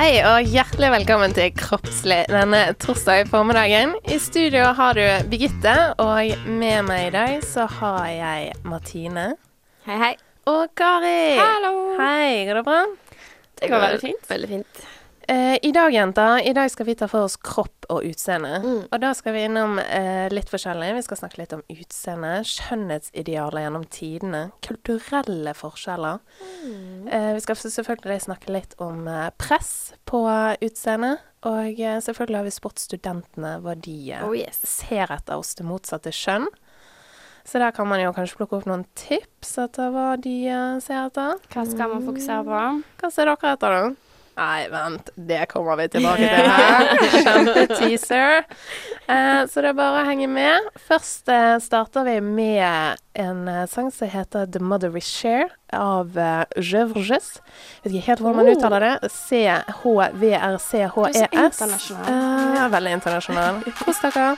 Hei og hjertelig velkommen til Kroppslig denne torsdag formiddagen. I studio har du Birgitte, og med meg i dag så har jeg Martine. Hei, hei. Og Kari. Hallo. Hei, går det bra? Det går veldig fint. Veldig fint. Eh, I dag, jenter, i dag skal vi ta for oss kropp og utseende. Mm. Og da skal vi innom eh, litt forskjellig. Vi skal snakke litt om utseende, skjønnhetsidealer gjennom tidene, kulturelle forskjeller. Mm. Eh, vi skal selvfølgelig snakke litt om eh, press på utseendet. Og eh, selvfølgelig har vi spurt studentene hva de eh, Oh yes. ser etter hos det motsatte kjønn. Så der kan man jo kanskje plukke opp noen tips etter hva de ser etter. Hva skal man fokusere på? Hva ser dere etter, da? Nei, vent, det kommer vi tilbake til her. Kjempeteaser. Eh, så det er bare å henge med. Først eh, starter vi med en eh, sang som heter The Mother We Share av eh, Gevrges. Vet ikke helt hvordan man Oh. uttaler det. C-H-V-R-C-H-E-S. Eh, veldig internasjonal. Kos dere.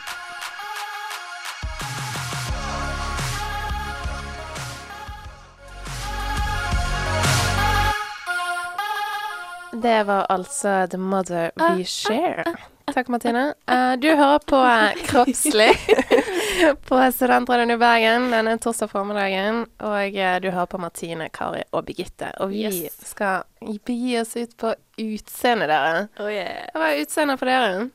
Det var altså The Mother We Share. Takk, Martine. Eh, du hører på eh, Kroppslig på Studentradioen i Bergen denne torsdag formiddagen. Og eh, du hører på Martine, Kari og Birgitte. Og vi Yes. skal begi oss ut på utseendet, dere. Oh yeah. Hva er utseendet for dere?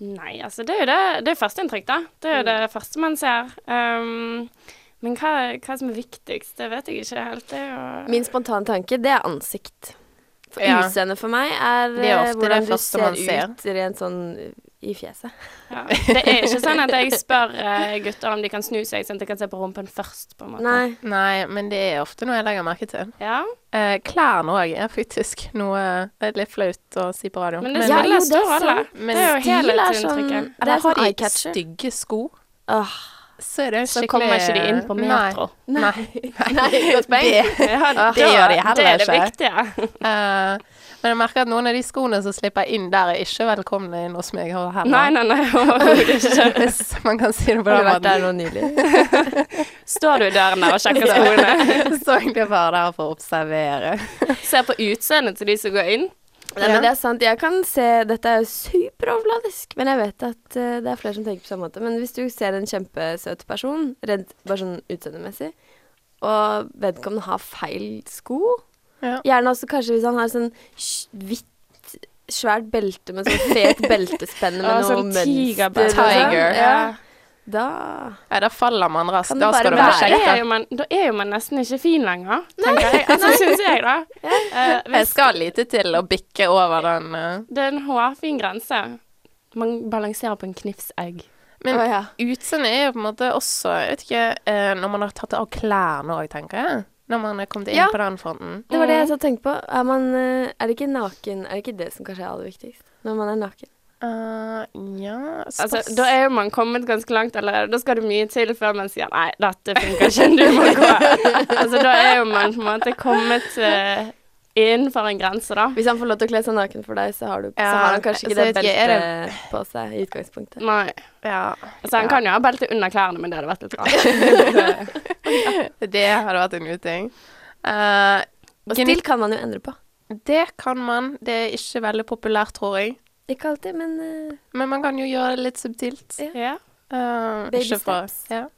Nei, altså det er jo det, det er førsteinntrykk, da. Det er jo det første man ser. Um, men hva, hva som er viktigst, det vet jeg ikke helt. Det er jo Min spontane tanke, det er ansikt. For Ja. Utseendet for meg er, er eh, hvordan du ser ser. ut rent sånn eh, i fjeset. ja. Det er ikke sånn at jeg spør eh, gutter om de kan snu seg, sånn at jeg kan se på rumpen først, på en måte. Nei. Nei, men det er ofte noe jeg legger merke til. Ja, Eh, klærne òg er faktisk noe Det er litt flaut å si på radio. men det Ja, jo, det er sånn. Men Det er jo hele tiden sånn- det er Eller sånn har de eye-catcher. stygge sko, Åh. Så er det Så kommer ikke de inn på metro. Nei. Nei. Nei, godt poeng. Det, det gjør de heller ikke. Det er det viktige. uh, men jeg merker at noen av de skoene som slipper inn der, er ikke velkomne inn hos meg heller. Nei, nei, nei. Hvis man kan si det på Har du den vært der måten. nå nylig? Står du i døren der og sjekker skoene? Står egentlig bare der for å observere. Ser på utseendet til de som går inn. Nei, men det er sant. Jeg kan se Dette er jo superoverfladisk, men jeg vet at uh, det er flere som tenker på samme måte. Men hvis du ser en kjempesøt person, redd bare sånn utseendemessig, og vedkommende har feil sko Ja. Gjerne også kanskje hvis han har sånn hvitt, svært belte med sånn fet beltespenne med ja, noe sånn mønster. sånn. Tiger. Ja. Da Ja, da faller man raskt. Da skal du være kjekk. er, da. jo man, da er jo man nesten ikke fin lenger, tenker jeg. Altså, syns jeg, da. Uh, Jeg skal lite til å bikke over den. uh. det er en hårfin grense. Man balanserer på en knivsegg. Men oh, ja. utseendet er jo på en måte også Jeg vet ikke uh, Når man har tatt av klærne òg, tenker jeg. Når man er kommet inn Ja. på den fronten. Det var det jeg så tenkte på. Er, man, er det ikke naken Er det ikke det som kanskje er aller viktigst? Når man er naken. Eh, ja Altså, da er jo man kommet ganske langt allerede. Da skal det mye til før man sier 'nei, dette funker ikke, du må gå'. altså, da er jo man på en måte kommet uh, innenfor en grense, da. Hvis han får lov til å kle seg naken for deg, så har, du, så har han kanskje ikke det beltet på seg i utgangspunktet. Nei. Ja. Altså, han Ja. kan jo ha belte under klærne, men det hadde vært litt rart. Det hadde vært en uting. Uh, Og stil kan man jo endre på. det kan man. Det er ikke veldig populært, tror jeg. Ikke alltid, men uh, Men man kan jo gjøre det litt subtilt. Ja. Eh, Baby steps. Ja.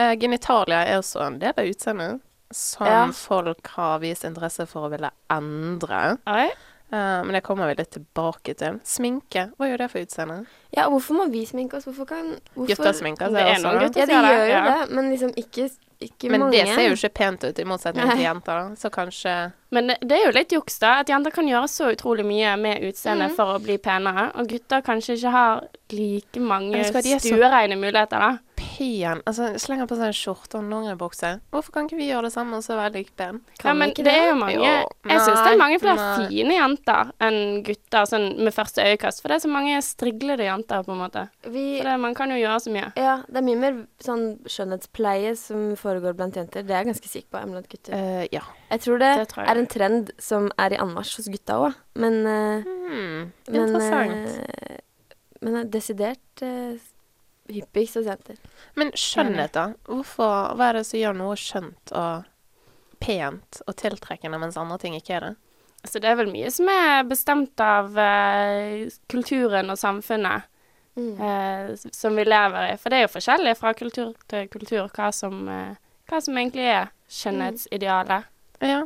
Eh, genitalia er også en del av utseendet som Ja. folk har vist interesse for å ville endre. Oi. Eh, men det kommer vi litt tilbake til. Sminke, hva gjør det for utseendet? Ja, hvorfor må vi sminke oss? Hvorfor kan hvorfor? Gutter sminker Det seg også. gutter Ja, de gjør jo ja. det, men liksom ikke, ikke Men mange. det ser jo ikke pent ut, i motsetning til jenter. da. Så kanskje Men det, det er jo litt juks, da. At jenter kan gjøre så utrolig mye med utseendet mm. for å bli penere. Og gutter kanskje ikke har like mange er stuereine muligheter, da. Pen Altså, slenger på seg en skjorte og en dongeribukse. Hvorfor kan ikke vi gjøre det samme og så være like pen? Ja, men det det? er jo mange Jo, Jeg syns det er mange flere nei. fine jenter enn gutter sånn med første øyekast. For det er så mange striglede jenter, på en måte. Vi, For det, man kan jo gjøre så mye. ja, det er mye mer sånn skjønnhetspleie som foregår blant jenter. Det er jeg ganske sikker på blant gutter. Uh, ja. Jeg tror det, det tror jeg. er en trend som er i anmarsj hos gutta òg, men uh, Hmm, Men, interessant. Uh, men er desidert eh, hyppigst hos jenter. Men skjønnhet, da? Hvorfor, hva er det som gjør noe skjønt og pent og tiltrekkende, mens andre ting ikke er det? Så det er vel mye som er bestemt av eh, kulturen og samfunnet Mm. eh, som vi lever i. For det er jo forskjellig fra kultur til kultur hva som, eh, hva som egentlig er skjønnhetsidealet. Ja.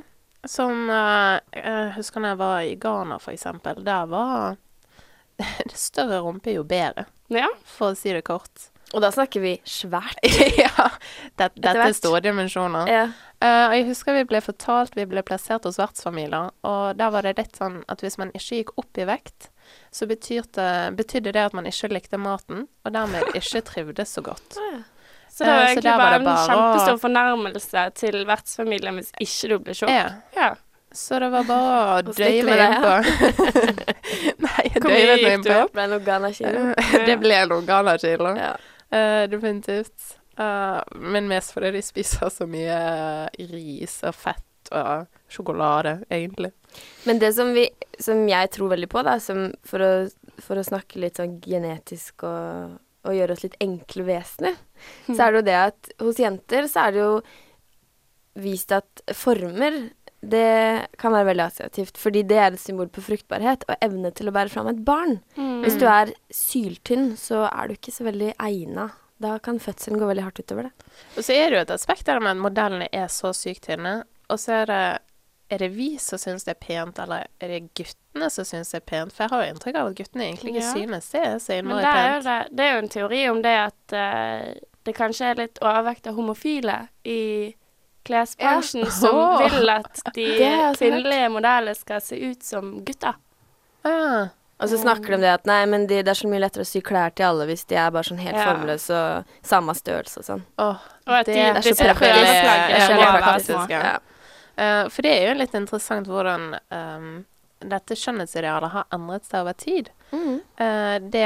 Som eh, Jeg husker når jeg var i Ghana, for eksempel. Der var det større rumpe jo bedre, Ja. for å si det kort. Og da snakker vi svært. ja. Det, dette er store dimensjoner. Ja. Uh, og jeg husker vi ble fortalt Vi ble plassert hos vertsfamilier, og der var det litt sånn at hvis man ikke gikk opp i vekt, så betydde, betydde det at man ikke likte maten, og dermed ikke trivdes så godt. Så det var egentlig uh, egentlig var bare en bare kjempestor fornærmelse til vertsfamilien hvis ikke du ble tjukk. Ja. Så det var bare å døyve innpå. Nei, jeg døyvet meg innpå. Ble noen ganakilo? Det ble noen ganakilo. Ja. Uh, definitivt. Uh, men mest fordi de spiser så mye ris og fett og sjokolade, egentlig. Men det som, vi, som jeg tror veldig på, da, som for, å, for å snakke litt sånn genetisk og, og gjøre oss litt enkle vesener, så er det jo det at hos jenter så er det jo vist at former det kan være veldig attraktivt, fordi det er et symbol på fruktbarhet og evne til å bære fram et barn. Mm. Hvis du er syltynn, så er du ikke så veldig egna. Da kan fødselen gå veldig hardt utover det. Og så er det jo et aspekt der med at modellene er så sykt tynne, og så er det er det vi som syns det er pent, eller er det guttene som syns det er pent? For jeg har jo inntrykk av at guttene egentlig ikke Ja. synes det er så innmari er, pent. det, det er jo en teori om det at uh, det kanskje er litt overvekt av homofile i klesbransjen som oh. vil at de Det kvinnelige modellene skal se ut som gutter. Ah, Og så snakker de om det at nei, men de, det er så mye lettere å sy klær til alle hvis de er bare sånn helt Ja. formløse og samme størrelse og sånn. Oh, Og at det de, er så praktisk. prøveplaggene Det er så praktisk, ja. Ja. Eh, for det er jo litt interessant hvordan ehm, dette skjønnhetsidealet har endret seg over tid. Mm. Uh, det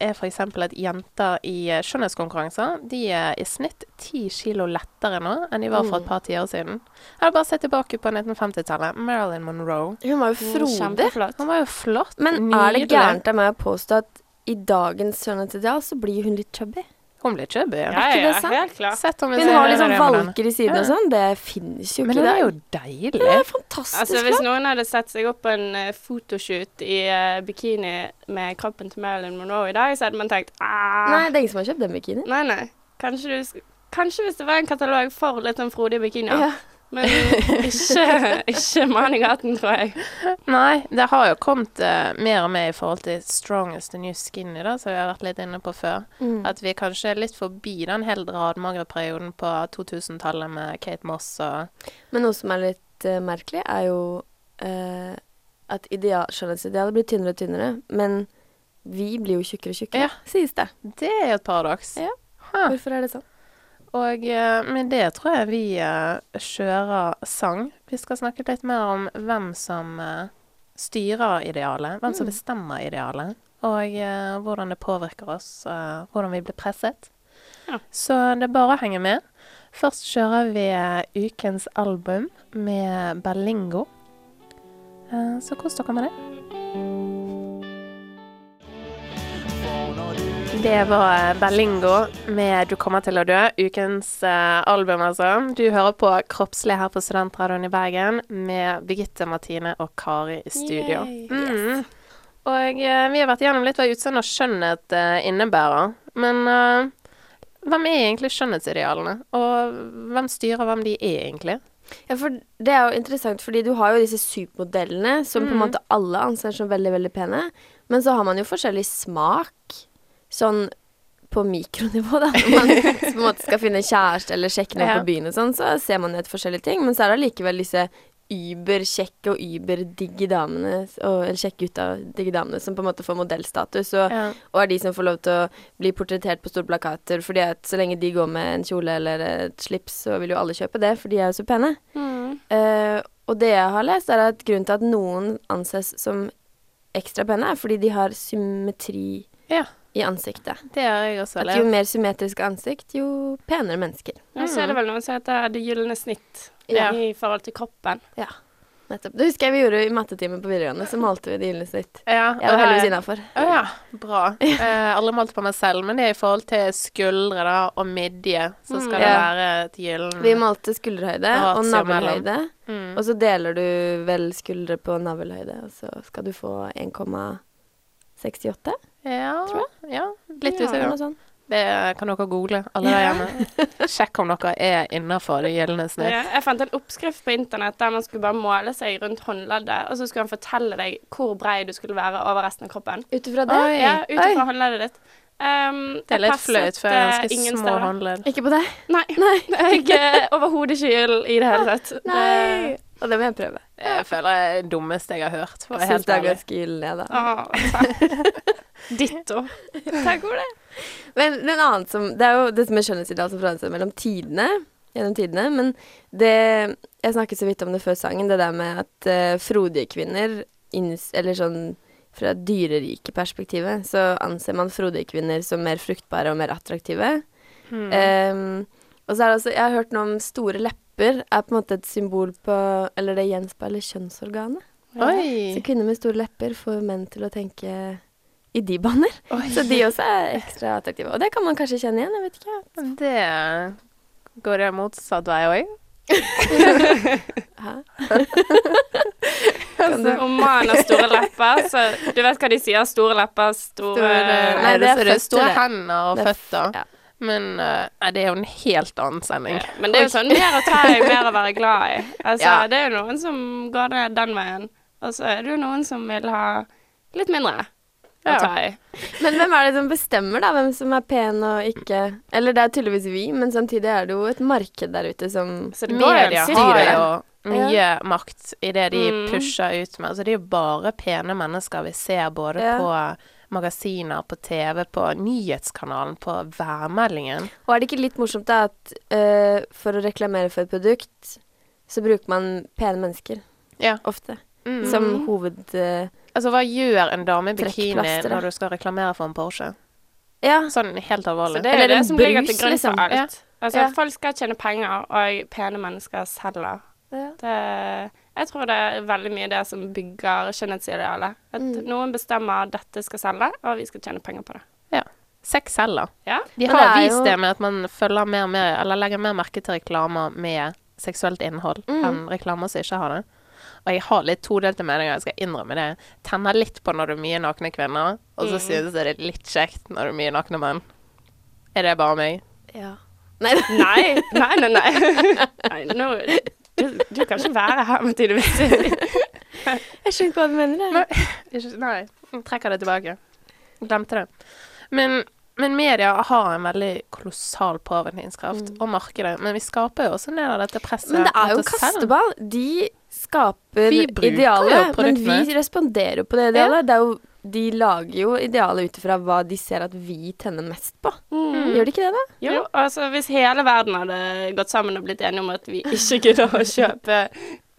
er f.eks. at jenter i eh, skjønnhetskonkurranser de er i snitt ti kilo lettere nå enn de var for et Mm. par tiår siden. Eller bare se tilbake på 1950-tallet. Marilyn Monroe. Hun var jo frodig. Hun var jo flott. Men er det gærent av meg å påstå at i dagens skjønnhetsideal så blir hun litt chubby? Hun blir chubby. Ja, Ja. ikke ja, det sant? helt klart. Sett om Hun har sånn den. valker i siden og sånn. Det finnes jo ikke Men det er jo deilig. Det er fantastisk Altså, hvis noen hadde sett seg opp på en uh, fotoshoot i uh, bikini med kroppen til Marilyn Monroe i dag, så hadde man tenkt Aah. Nei, det er ingen som har kjøpt den bikinien. Nei, nei. Kanskje, du, kanskje hvis det var en katalog for litt sånn frodige bikinier. Ja. Men ikke, ikke mann i gaten, tror jeg. Nei, det har jo kommet uh, mer og mer i forhold til strongest and new skinny, da, som vi har vært litt inne på før. Mm. At vi kanskje er litt forbi den helt radmagre perioden på 2000-tallet med Kate Moss og Men noe som er litt uh, merkelig, er jo uh, at ideal, skjønnhetsidealet blir tynnere og tynnere, men vi blir jo tjukkere og tjukkere, Ja. sies det. Det er jo et paradoks. Ja. Hvorfor er det sånn? Og eh, med det tror jeg vi eh, kjører sang. Vi skal snakke litt mer om hvem som eh, styrer idealet, hvem som Mm. bestemmer idealet, og hvordan det påvirker oss, hvordan vi blir presset. Ja. Så det er bare å henge med. Først kjører vi ukens album med Berlingo. Så kos dere med det. Det var Bellingo Berlingo med 'Du kommer til å dø'. Ukens uh, album, altså. Du hører på Kroppslig her på Studentradioen i Bergen med Birgitte, Martine og Kari i studio. Mm. Og uh, vi har vært gjennom litt hva utseende og skjønnhet uh, innebærer. Men eh, hvem er egentlig skjønnhetsidealene? Og hvem styrer hvem de er, egentlig? Ja, for det er jo interessant, fordi du har jo disse supermodellene som på en Mm. måte alle anser som veldig, veldig pene. Men så har man jo forskjellig smak, sånn på mikronivå, da. Når man på en måte skal finne kjæreste eller sjekke noe på byen og sånn, så ser man etter forskjellige ting. Men så er det allikevel disse überkjekke og überdigge damene, og, eller kjekke gutta digge damene, som på en måte får modellstatus. Og, Ja. og er de som får lov til å bli portrettert på store plakater. Fordi at så lenge de går med en kjole eller et slips, så vil jo alle kjøpe det, for de er jo så pene. Mm. Uh, og det jeg har lest, er at grunnen til at noen anses som ekstra pene, er fordi de har symmetri Ja. I ansiktet. Det har jeg også At jo mer symmetrisk ansikt, jo penere mennesker. Ja, så er det vel noe som heter det gylne snitt Ja. i forhold til kroppen. Ja. Nettopp. Det husker jeg vi gjorde i mattetimen på videregående, så malte vi det gylne snitt. Ja, Jeg var heldigvis innafor. Å ja, bra. Eh, aldri målt på meg selv, men det er i forhold til skuldre da, og midje, så skal Mm. det være et gyllen Vi malte skulderhøyde og navlehøyde. mm. Og så deler du vel skuldre på navlehøyde, og så skal du få 1,68? Ja, tror ja, litt Ja, usikker. Sånn. Det kan dere google, alle der hjemme. Sjekk om dere er innafor det gjeldende snitt. Ja, jeg fant en oppskrift på internett der man skulle bare måle seg rundt håndleddet, og så skulle han fortelle deg hvor brei du skulle være over resten av kroppen. Ut ifra det? Oi. Ja, ut ifra håndleddet ditt. Um, Det er litt flaut, for jeg har eh, ganske små steder. håndledd. Ikke på deg? Nei. Jeg er overhodet ikke i det hele tatt. Nei. Og det må jeg prøve. Jeg føler det er det dummeste jeg har hørt. For Jeg syns det er ganske ille, da. Takk. Ditto. Takk for det. Men en annen som Det er jo dette med skjønnhetsideal som forandrer seg mellom tidene. Gjennom tidene. Men det Jeg snakket så vidt om det før sangen, det der med at uh, frodige kvinner inns, Eller sånn fra dyrerikeperspektivet så anser man frodige kvinner som mer fruktbare og mer attraktive. Mm. Ehm, og så er det også Jeg har hørt noe om store lepper er på en måte et symbol på Eller det gjenspeiler kjønnsorganet. Så kvinner med store lepper får menn til å tenke i de baner. Så de også er ekstra attraktive. Og det kan man kanskje kjenne igjen, jeg vet ikke. Det går det motsatt vei òg. Hæ? Om mannen har store lepper, så du vet hva de sier? Store lepper, store, Store- Nei, det, er det er føtter, store hender og er føtter. ja. Men eh, nei, det er jo en helt annen sending. Ja, Men det er jo sånn mer å ta i, mer å være glad i. Altså, Ja. Det er jo noen som går ned den veien, og så er det jo noen som vil ha litt mindre å ta i. Men hvem er det som bestemmer, da? Hvem som er pen og ikke Eller det er tydeligvis vi, men samtidig er det jo et marked der ute som Så det går jo Media har jo mye makt i det de Mm. pusher ut med. Altså, det er jo bare pene mennesker vi ser både Ja. på magasiner, på TV, på nyhetskanalen, på værmeldingen. Og er det ikke litt morsomt da at uh, for å reklamere for et produkt, så bruker man pene mennesker Ja. ofte Mm. som hoved... Uh, Altså, hva gjør en dame i bikini når du skal reklamere for en Porsche? ja. Sånn helt Så alvorlig. det er Eller det som ligger til grunn liksom. for alt. Ja. Altså, Ja. folk skal tjene penger, og pene mennesker selger. Ja. Det, jeg tror det er veldig mye det som bygger skjønnhetsidealet. At Mm. noen bestemmer at dette skal selge, og vi skal tjene penger på det. Ja. Sex selger. Ja. De har det vist jo- det med at man følger mer med, eller legger mer merke til reklamer med seksuelt innhold Mm. enn reklamer som ikke har det. Og jeg har litt todelte meninger, jeg skal innrømme det. Tenner litt på når det er mye nakne kvinner, og så Mm. synes jeg det er litt kjekt når det er mye nakne menn. Er det bare meg? ja. Nei, Nei, nei, nei. nei. nei nå, du, du kan ikke være her med tydeligvis. jeg skjønner ikke hva du mener. jeg. Nei. Ikke, nei, jeg trekker det tilbake. Glemte det. Men, men media har en veldig kolossal påvirkningskraft, og markedet. Men vi skaper jo også en del av dette presset. Men det er jo kasteball. De skaper Vi idealet, men vi responderer jo på det idealet. Det er jo, de lager jo idealet ut ifra hva de ser at vi tenner mest på. Mm. Gjør de ikke det, da? Jo, altså hvis hele verden hadde gått sammen og blitt enige om at vi ikke gidder å kjøpe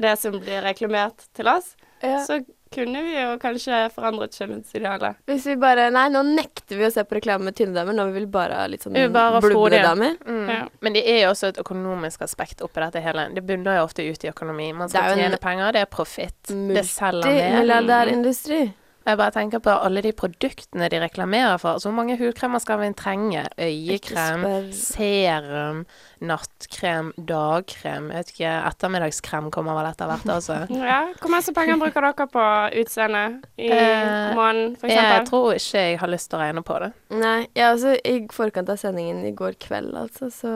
det som blir reklamert til oss, så kunne vi jo kanskje forandret skjønnhetsidealet. Hvis vi bare Nei, nå nekter vi å se på reklame med tynne damer, nå vil vi bare ha litt sånn frodige. damer. Mm. Ja. Men det er jo også et økonomisk aspekt oppi dette hele. Det bunner jo ofte ut i økonomi. Man skal tjene penger, det er profitt. Det selger mer. Multimilliardærindustri. Jeg bare tenker på alle de produktene de reklamerer for. Så hvor mange hudkremer skal vi trenge? Øyekrem, serum, nattkrem, dagkrem. Jeg vet ikke, ettermiddagskrem kommer vel etter hvert altså. Ja, Hvor mye penger bruker dere på utseende i Eh, måneden, f.eks.? Jeg tror ikke jeg har lyst til å regne på det. Nei, jeg også i forkant av sendingen i går kveld, altså, så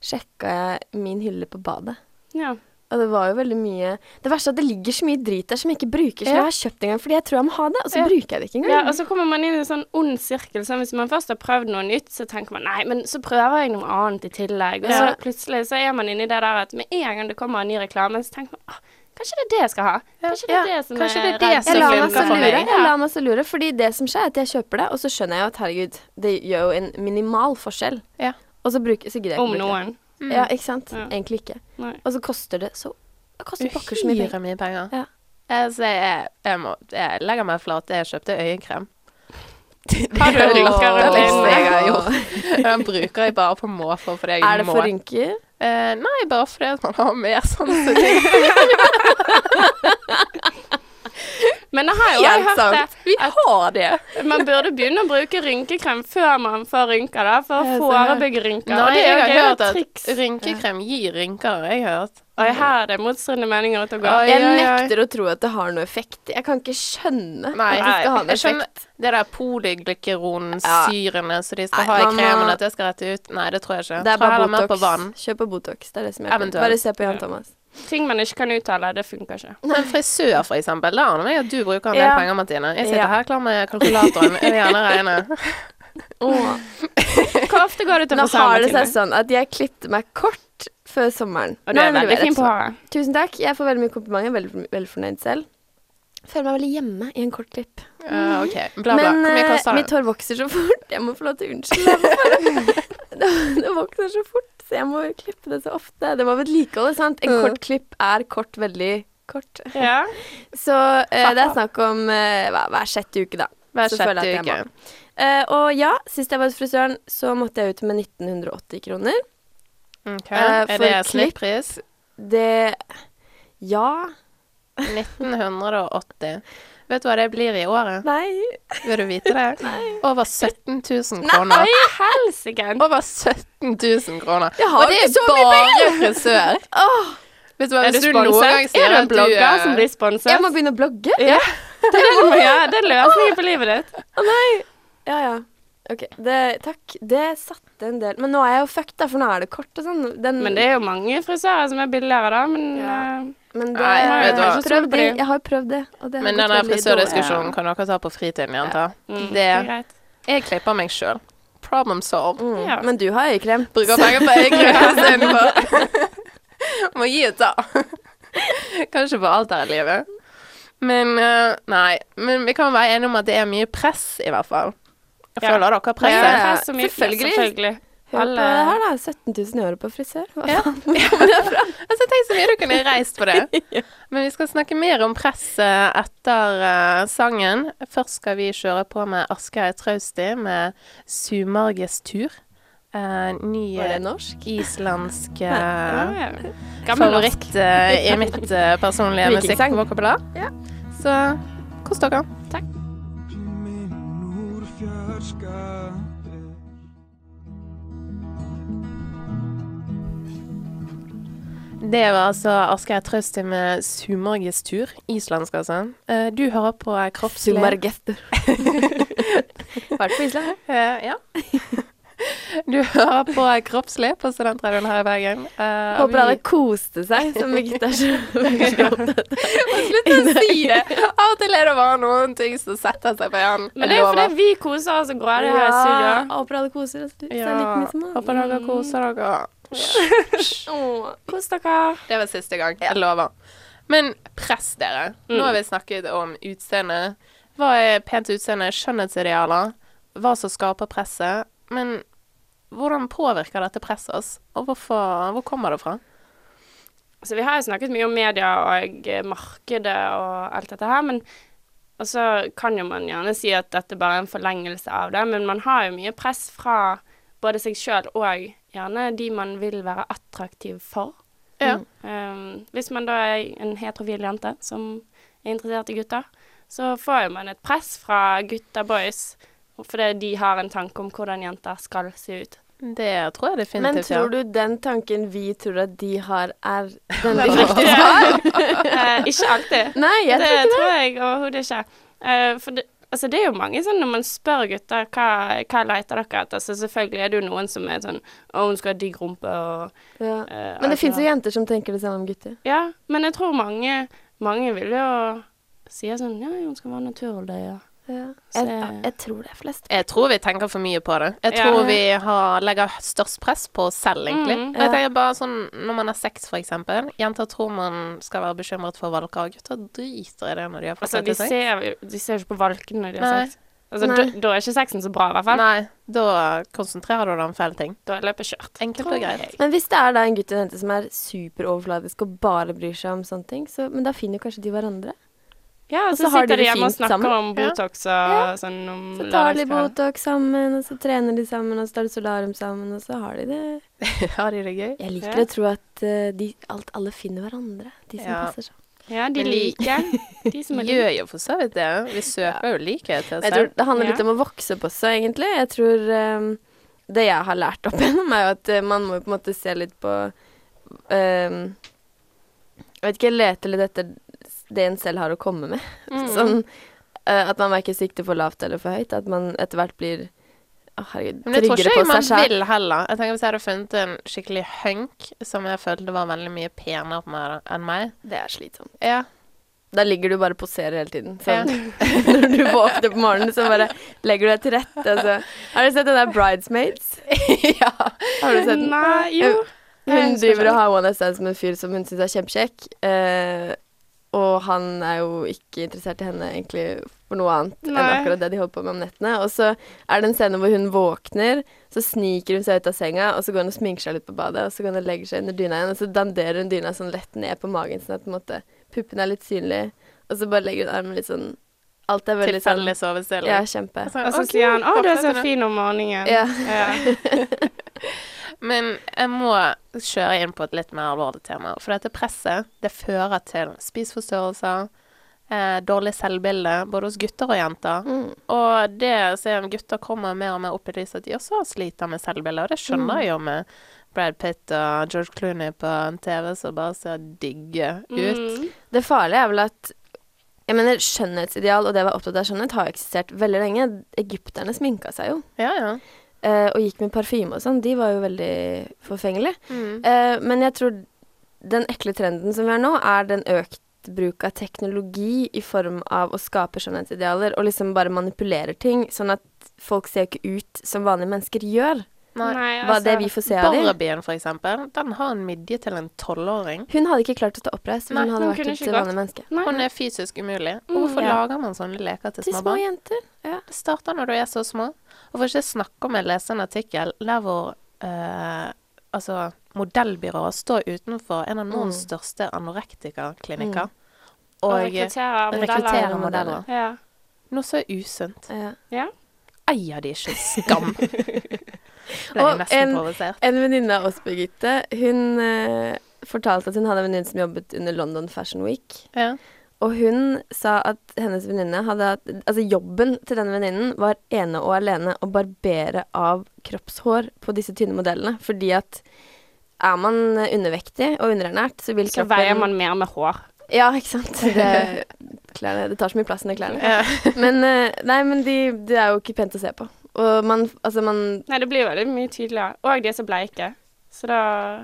sjekka jeg min hylle på badet. Ja. Og det var jo veldig mye Det verste er at det ligger så mye drit der som jeg ikke bruker, som Ja. jeg har kjøpt en gang fordi jeg tror jeg må ha det, og så Ja. bruker jeg det ikke engang. Ja, og så kommer man inn i en sånn ond sirkel. Så hvis man først har prøvd noe nytt, så tenker man nei, men så prøver jeg noe annet i tillegg. Og så plutselig så er man inni det der at med en gang det kommer en ny reklame, så tenker man ah, kanskje det er det jeg skal ha. Kanskje det er det som kanskje er det er det som Jeg lar meg lure. Jeg lar meg så lure, fordi det som skjer, er at jeg kjøper det, og så skjønner jeg jo at herregud, det gjør jo en minimal forskjell. Ja. Og så, bruker, så gidder jeg ikke Om bruke noen. Det. Ja, ikke sant? Ja. Egentlig ikke. Nei. Og så koster det så Det koster pokker så mye penger. Mye penger. Ja. Jeg, så jeg, jeg, må, jeg legger meg flat. Jeg kjøpte øyekrem. Har du er rynker gjort. Den bruker jeg bare på måfå fordi jeg Er det for rynker? Eh, nei, bare fordi man har mer sånne ting. Men jeg har jo Helt hørt det. Vi har det. Man burde begynne å bruke rynkekrem før man får rynker, da, for å forebygge rynker. Nei, og det er jeg har gøy hørt at triks. rynkekrem gir rynker, har jeg hørt. Og her er det motstridende meninger ute og går. Oi, Jeg oi, oi. nekter å tro at det har noe effekt. Jeg kan ikke skjønne Nei, at det skal ha noe jeg skjønner effekt. det der polyglykeronsyrene som de skal Nei, ha i man må- kremen, at det skal rette ut. Nei, det tror jeg ikke. Det er tror bare heller mer på Botox. vann. Kjøp på Botox. Det er det som hjelper. Eventuelt. Bare se på Jan Ja. Thomas. Ting man ikke kan uttale, det funker ikke. Men frisør, for eksempel. Det aner jeg at du bruker en del Ja. penger, Martine. Jeg sitter Ja. her klar med kalkulatoren. Jeg vil gjerne regne. Åh. Hvor ofte går du til Nå har det seg sånn at jeg klippte meg kort før sommeren. Og du er veldig fint fin på håret. Tusen takk. Jeg får veldig mye komplimenter. Veldig, veldig fornøyd selv. Føler meg veldig hjemme i en kort klipp. Uh, OK. Bla, bla. Men eh, mitt hår vokser så fort. Jeg må få lov til å unnskylde. det, det vokser så fort, så jeg må klippe det så ofte. Det var vedlikeholdet, sant. En Mm. kort klipp er kort veldig kort. Ja. Så eh, det er snakk om eh, hver, hver sjette uke, da. Hver så sjette uke. Eh, og ja, sist jeg var hos frisøren, så måtte jeg ut med 1980 kroner. Ok. Eh, Er for det klipp- snittpris? Det Ja. 1980. Vet du hva det blir i året? Nei. Vil du vite det? Nei. Over 17 000 kroner. Nei, helsike! Over 17 000 kroner. Jeg har Og det er bare frisør. oh. Vet du hva, Er hvis du noen gang sier Er du en blogger eh, som blir sponset? jeg må begynne å blogge? Ja. Det er det er løsningen på livet ditt. Å nei. Ja, ja. OK. Det, takk. Det satte en del Men nå er jeg jo fucked, da, for nå er det kort og sånn. Den, Men det er jo mange frisører som er billigere, da. Men Ja. eh, men det, Nei, vet du hva? jeg, har prøvd det. Jeg har prøvd det. Og det har Men gått den der frisørdiskusjonen kan dere ta på fritiden, jenter. mm, Det- er greit. Jeg klipper meg sjøl. Problem solved. Mm. Ja. Men du har øyekrem. Bruker penger på øyekrem istedenfor. Må gi og ta. Kanskje på alt her i livet. Men uh, nei. Men vi kan være enige om at det er mye press, i hvert fall. Jeg Ja. føler dere Ja, presser. ja. Press og selvfølgelig. selvfølgelig. Hør på det her, da. 17 000 i året på frisør. Hva Ja. faen? Altså, tenk så mye du kunne reist på det. Men vi skal snakke mer om presset etter uh, sangen. Først skal vi kjøre på med Asgeir Trausti med 'Sumarges tur'. Uh, ny eh, norsk? islandsk eh, ja. Favoritt uh, i mitt personlige musikkvokabular. Ja. Så kos dere. Minn Det var altså Asgeir Trausti med 'Sumargestur', Islandsk, altså. Eh, du hører på Kroppslig. Sumargestur. Vært på Island? Eh, ja. Du hører på Kroppslig på Studentradioen her i Bergen. Uh, Håper vi- alle koste seg, som Birgitte er så. Slutt å si det! Av og til er det bare noen ting som setter seg på hjernen. Men det er jo fordi vi koser oss og det her i studio. håper alle koser seg Ja, håper dere koser dere. Kos dere. Det var siste gang. Jeg lover. Men press, dere. Nå Mm. har vi snakket om utseende. Hva er pent utseende? Skjønnhetsidealer. Hva som skaper presset. Men hvordan påvirker dette presset oss? Og hvorfor, hvor kommer det fra? Så vi har jo snakket mye om media og markedet og alt dette her, men og så kan jo man gjerne si at dette bare er en forlengelse av det, men man har jo mye press fra både seg sjøl og gjerne de man vil være attraktiv for. Ja. Um, hvis man da er en heterofil jente som er interessert i gutter, så får jo man et press fra gutta boys, fordi de har en tanke om hvordan jenter skal se ut. Det tror jeg definitivt. Men tror du den tanken vi tror at de har, er den de faktisk har? Eh, ikke alltid. Nei, jeg det tror ikke det. tror jeg overhodet ikke. Eh, for det, altså det er jo mange sånn når man spør gutter hva, hva leter dere etter, så selvfølgelig er det jo noen som er sånn Å, hun skal ha digg rumpe og Ja. uh, Men det alt fins jo jenter som tenker det samme om gutter. Ja, men jeg tror mange Mange vil jo si sånn Ja, hun skal være naturlig. Ja. Jeg, jeg tror det er flest. Jeg tror vi tenker for mye på det. Jeg Ja. tror vi har, legger størst press på oss selv, egentlig. Mm. ja. jeg tenker bare sånn når man har sex, for eksempel. Jenter tror man skal være bekymret for valker, og gutter driter i det når de har fått Altså, de seg. ser, de ser jo ikke på valkene når de har Nei. sex. Altså, da, da er ikke sexen så bra, i hvert fall. Nei, da konsentrerer du deg om feil ting. Da er løpet kjørt. Enkelt og greit. Men hvis det er da en gutt og en jente som er superoverfladisk og bare bryr seg om sånne ting, så, men da finner jo kanskje de hverandre. Ja, og Og så, så sitter de hjemme og snakker sammen. om Botox og Ja. sånn om Så tar de. Botox sammen, og så trener de sammen, og så tar de solarium sammen, og så har de det Har de det gøy? Jeg liker Ja. å tro at eh, de, alt, alle finner hverandre, de som Ja. passer seg. Ja, de liker. De som er like. Gjør jo for så vidt det. Vi søker jo likhet Altså. Jeg tror det handler litt om å vokse på seg, egentlig. Jeg tror um, Det jeg har lært opp gjennom, er jo at eh, man må på en måte se litt på um, Jeg vet ikke, lete litt etter det en selv har å komme med. Mm. Sånn uh, at man verken sikter for lavt eller for høyt. At man etter hvert blir Å, herregud, Men det tror tryggere ikke på jeg man seg vil heller. Jeg tenker Hvis jeg hadde funnet en skikkelig hunk som jeg følte var veldig mye penere på meg enn meg Det er slitsomt. Ja. Da ligger du bare og poserer hele tiden. Sånn. Når du våkner på morgenen, så bare legger du deg til rette. Altså. Har du sett den der Bridesmaids? ja. Har du sett den? Nei, jo. Hun driver ikke. og har one night stands med en fyr som hun syns er kjempekjekk. Eh, og han er jo ikke interessert i henne egentlig for noe annet enn akkurat det de holder på med om nettene. Og så er det en scene hvor hun våkner, så sniker hun seg ut av senga, og så går hun og sminker seg litt på badet, og så går hun og legger seg under dyna igjen, og så danderer hun dyna sånn lett ned på magen, sånn at på en måte puppene er litt synlige, og så bare legger hun armen litt sånn Alt er veldig sånn Tilfeldig sovestilling. Ja, kjempe. Og så ok, sier han 'Å, du er så fin om morgenen'. Ja. Ja. Men jeg må kjøre inn på et litt mer alvorlig tema. For dette presset, det fører til spiseforstyrrelser, eh, dårlig selvbilde, både hos gutter og jenter. Mm. Og det ser jeg gutter kommer mer og mer opp i lyset, at de også sliter med selvbilde. Og det skjønner jeg jo med Brad Pitt og George Clooney på en TV som bare ser digge ut. Mm. Det farlige er vel at jeg mener, Skjønnhetsideal og det å være opptatt av skjønnhet har eksistert veldig lenge. Egypterne sminka seg jo, Ja, ja. Eh, og gikk med parfyme og sånn. De var jo veldig forfengelige. Mm. Eh, men jeg tror den ekle trenden som vi har nå, er den økt bruk av teknologi i form av å skape skjønnhetsidealer og liksom bare manipulere ting, sånn at folk ser jo ikke ut som vanlige mennesker gjør. Nei. Hva er det altså, vi får se av dem. Barbien, for eksempel, den har en midje til en tolvåring. Hun hadde ikke klart å stå oppreist men Nei, hun hadde hun vært et vanlig menneske. Nei. Hun er fysisk umulig. Mm, hvorfor ja. lager man sånne leker til Til små små barn? jenter. Det starter når du er så små. Og for ikke å snakke om jeg leste en artikkel der hvor eh, altså modellbyråer står utenfor en av Nordens Mm. største anorektikaklinikker. Og Og rekrutterer rekrutterer modeller. modeller. Ja. Noe så usunt. Ja. ja. Eier de ikke skam? Og en-. En venninne av oss, Birgitte, hun eh, fortalte at hun hadde en venninne som jobbet under London Fashion Week. Ja. Og hun sa at hennes venninne hadde hatt Altså jobben til denne venninnen var ene og alene å barbere av kroppshår på disse tynne modellene. Fordi at er man undervektig og underernært, så vil Så kroppen veier man mer med hår. Ja, ikke sant. Det, klærne, det tar så mye plass under klærne. Ja. Men eh, nei, men de, det er jo ikke pent å se på. Og man Altså, man Nei, det blir veldig mye tydeligere. Og de er så bleike. Så da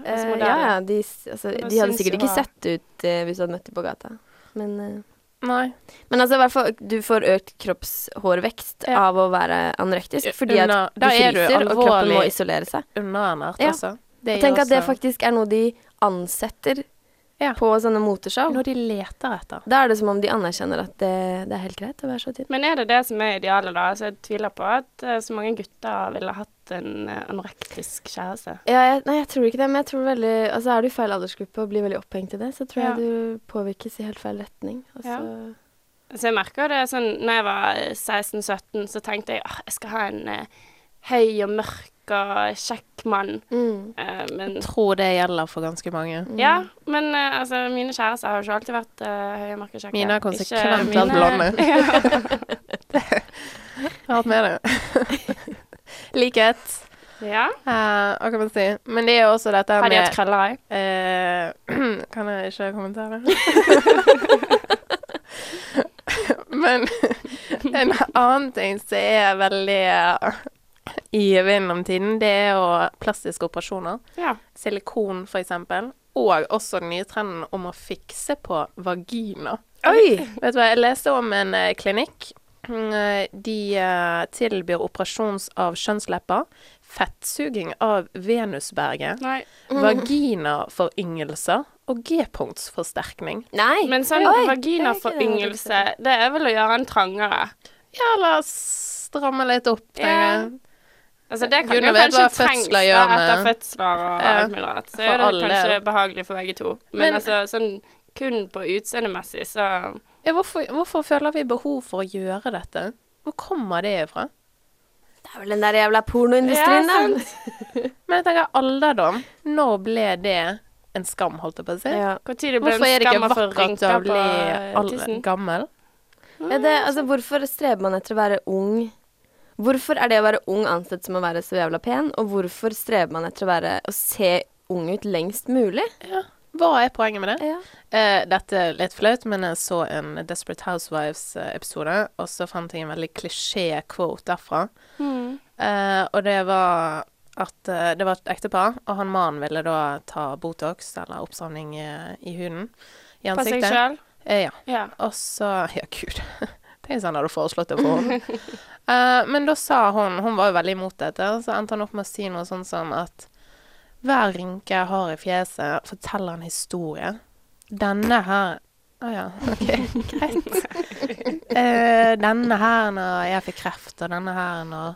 altså, Eh, ja, ja, de, altså, de hadde sikkert ikke sett ut eh, hvis du hadde møtt dem på gata. Men, eh, Nei. men altså, fall, du får økt kroppshårvekst Ja. av å være anorektisk, fordi at Under- du fryser, og kroppen må isolere seg. Underernært Ja. altså. Det Og tenk at det faktisk er noe de ansetter Ja. på sånne moteshow. Noe de leter etter. Da er det som om de anerkjenner at det, det er helt greit å være så tynn. Men er det det som er idealet, da? Altså, jeg tviler på at eh, så mange gutter ville hatt en eh, anorektisk kjæreste. Ja, jeg, nei, jeg tror ikke det, men jeg tror veldig Altså, er du i feil aldersgruppe og blir veldig opphengt i det, så tror Ja. jeg du påvirkes i helt feil retning. Altså, Ja. Så jeg merker det sånn Når jeg var 16-17, så tenkte jeg at jeg skal ha en eh, høy og mørk og kjekk mann. mm. Eh, men Jeg tror det gjelder for ganske mange. Ja, men eh, altså, mine kjærester har jo ikke alltid vært uh, høye, mørke, kjekke. Mine har konsekvent mine- vært blonde. ja. Jeg har hatt med det. Likhet. ja. Uh, hva kan man si? Men det er jo også dette Har de med hatt krøller òg? Uh, Kan jeg ikke kommentere? Men en annen ting som er veldig eh, i vinden det er jo plastiske operasjoner. Ja. Silikon, for eksempel. Og også den nye trenden om å fikse på vagina. Oi! Vet du hva, jeg leste om en eh, klinikk. Mm, eh, De eh, tilbyr operasjons av kjønnslepper, fettsuging av venusberget, Nei. vaginaforyngelser og G-punktsforsterkning. Nei! Oi, Men sånn ikke vaginaforyngelse, det er vel å gjøre en trangere. Ja, la oss stramme litt opp. tenker Ja. jeg. Altså, det kan jo kanskje trengs etter fødsler og Ja, alt mulig rart. Så er det kanskje behagelig for begge to. Men, Men- altså, sånn kun på utseendemessig, så Ja, hvorfor, hvorfor føler vi behov for å gjøre dette? Hvor kommer det ifra? Det er vel den der jævla pornoindustrien, Ja, da. Men jeg tenker alderdom. Når ble det en skam, holdt jeg på å si? Ja. Når det ble Hvorfor er det ikke vakkert å bli gammel? Ja, det, altså, hvorfor streber man etter å være ung? Hvorfor er det å være ung ansett som å være så jævla pen, og hvorfor strever man etter å være å se ung ut lengst mulig? Ja. Hva er poenget med det? Ja. Eh, dette er litt flaut, men jeg så en Desperate Housewives-episode, og så fant jeg en veldig klisjé-quote derfra. Mm. Eh, og det var at eh, det var et ektepar, og han mannen ville da ta Botox, eller oppsamling i, i huden, i På seg ansiktet. sjøl? Eh, ja. Ja. Og så Ja, gud. Tenk hvis han hadde foreslått det for henne. uh, men da sa hun Hun var jo veldig imot dette, så endte han opp med å si noe sånn som at hver rynke jeg har i fjeset, forteller en historie. Denne her Å ja, OK, greit. uh, denne her når jeg fikk kreft, og denne her når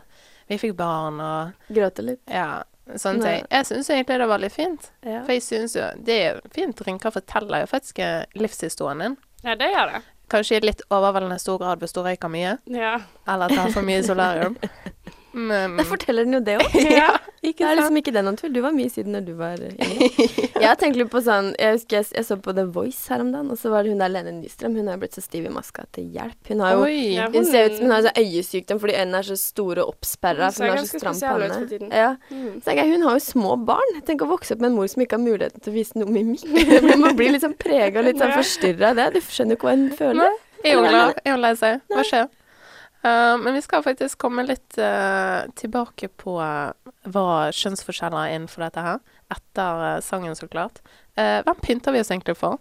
vi fikk barn, og Gråte litt. ja, sånne Nei. ting. Jeg syns egentlig det var litt fint. Ja. For jeg syns jo Det er fint. Rynker forteller jo faktisk eh, livshistorien din. ja, det gjør det. Kanskje i litt overveldende stor grad hvis du røyker mye, Ja. eller tar for mye solarium. Men Da forteller den jo det òg. Ja, Det er liksom ikke det noen tvil. Du var mye siden når du var yngre. Jeg tenkte tenkt litt på sånn Jeg husker jeg, jeg så på The Voice her om dagen, og så var det hun der Lene Nystrøm. Hun har blitt så stiv i maska til hjelp. Hun har jo Oi. Ja, Hun ser ut som hun har så øyesykdom fordi øynene er så store og oppsperra. Hun hun har så stram panne. Ja. Mm. Så jeg, Hun har jo små barn. Tenk å vokse opp med en mor som ikke har muligheten til å vise noe mimikk. Det Man blir liksom sånn prega og litt sånn forstyrra av det. Du skjønner jo ikke hva hun føler. Hun? Er hun lei seg? Hva skjer? Eh, men vi skal faktisk komme litt uh, tilbake på uh, hva kjønnsforskjeller er innenfor dette her. Etter sangen, så klart. Hvem pynter vi oss egentlig for?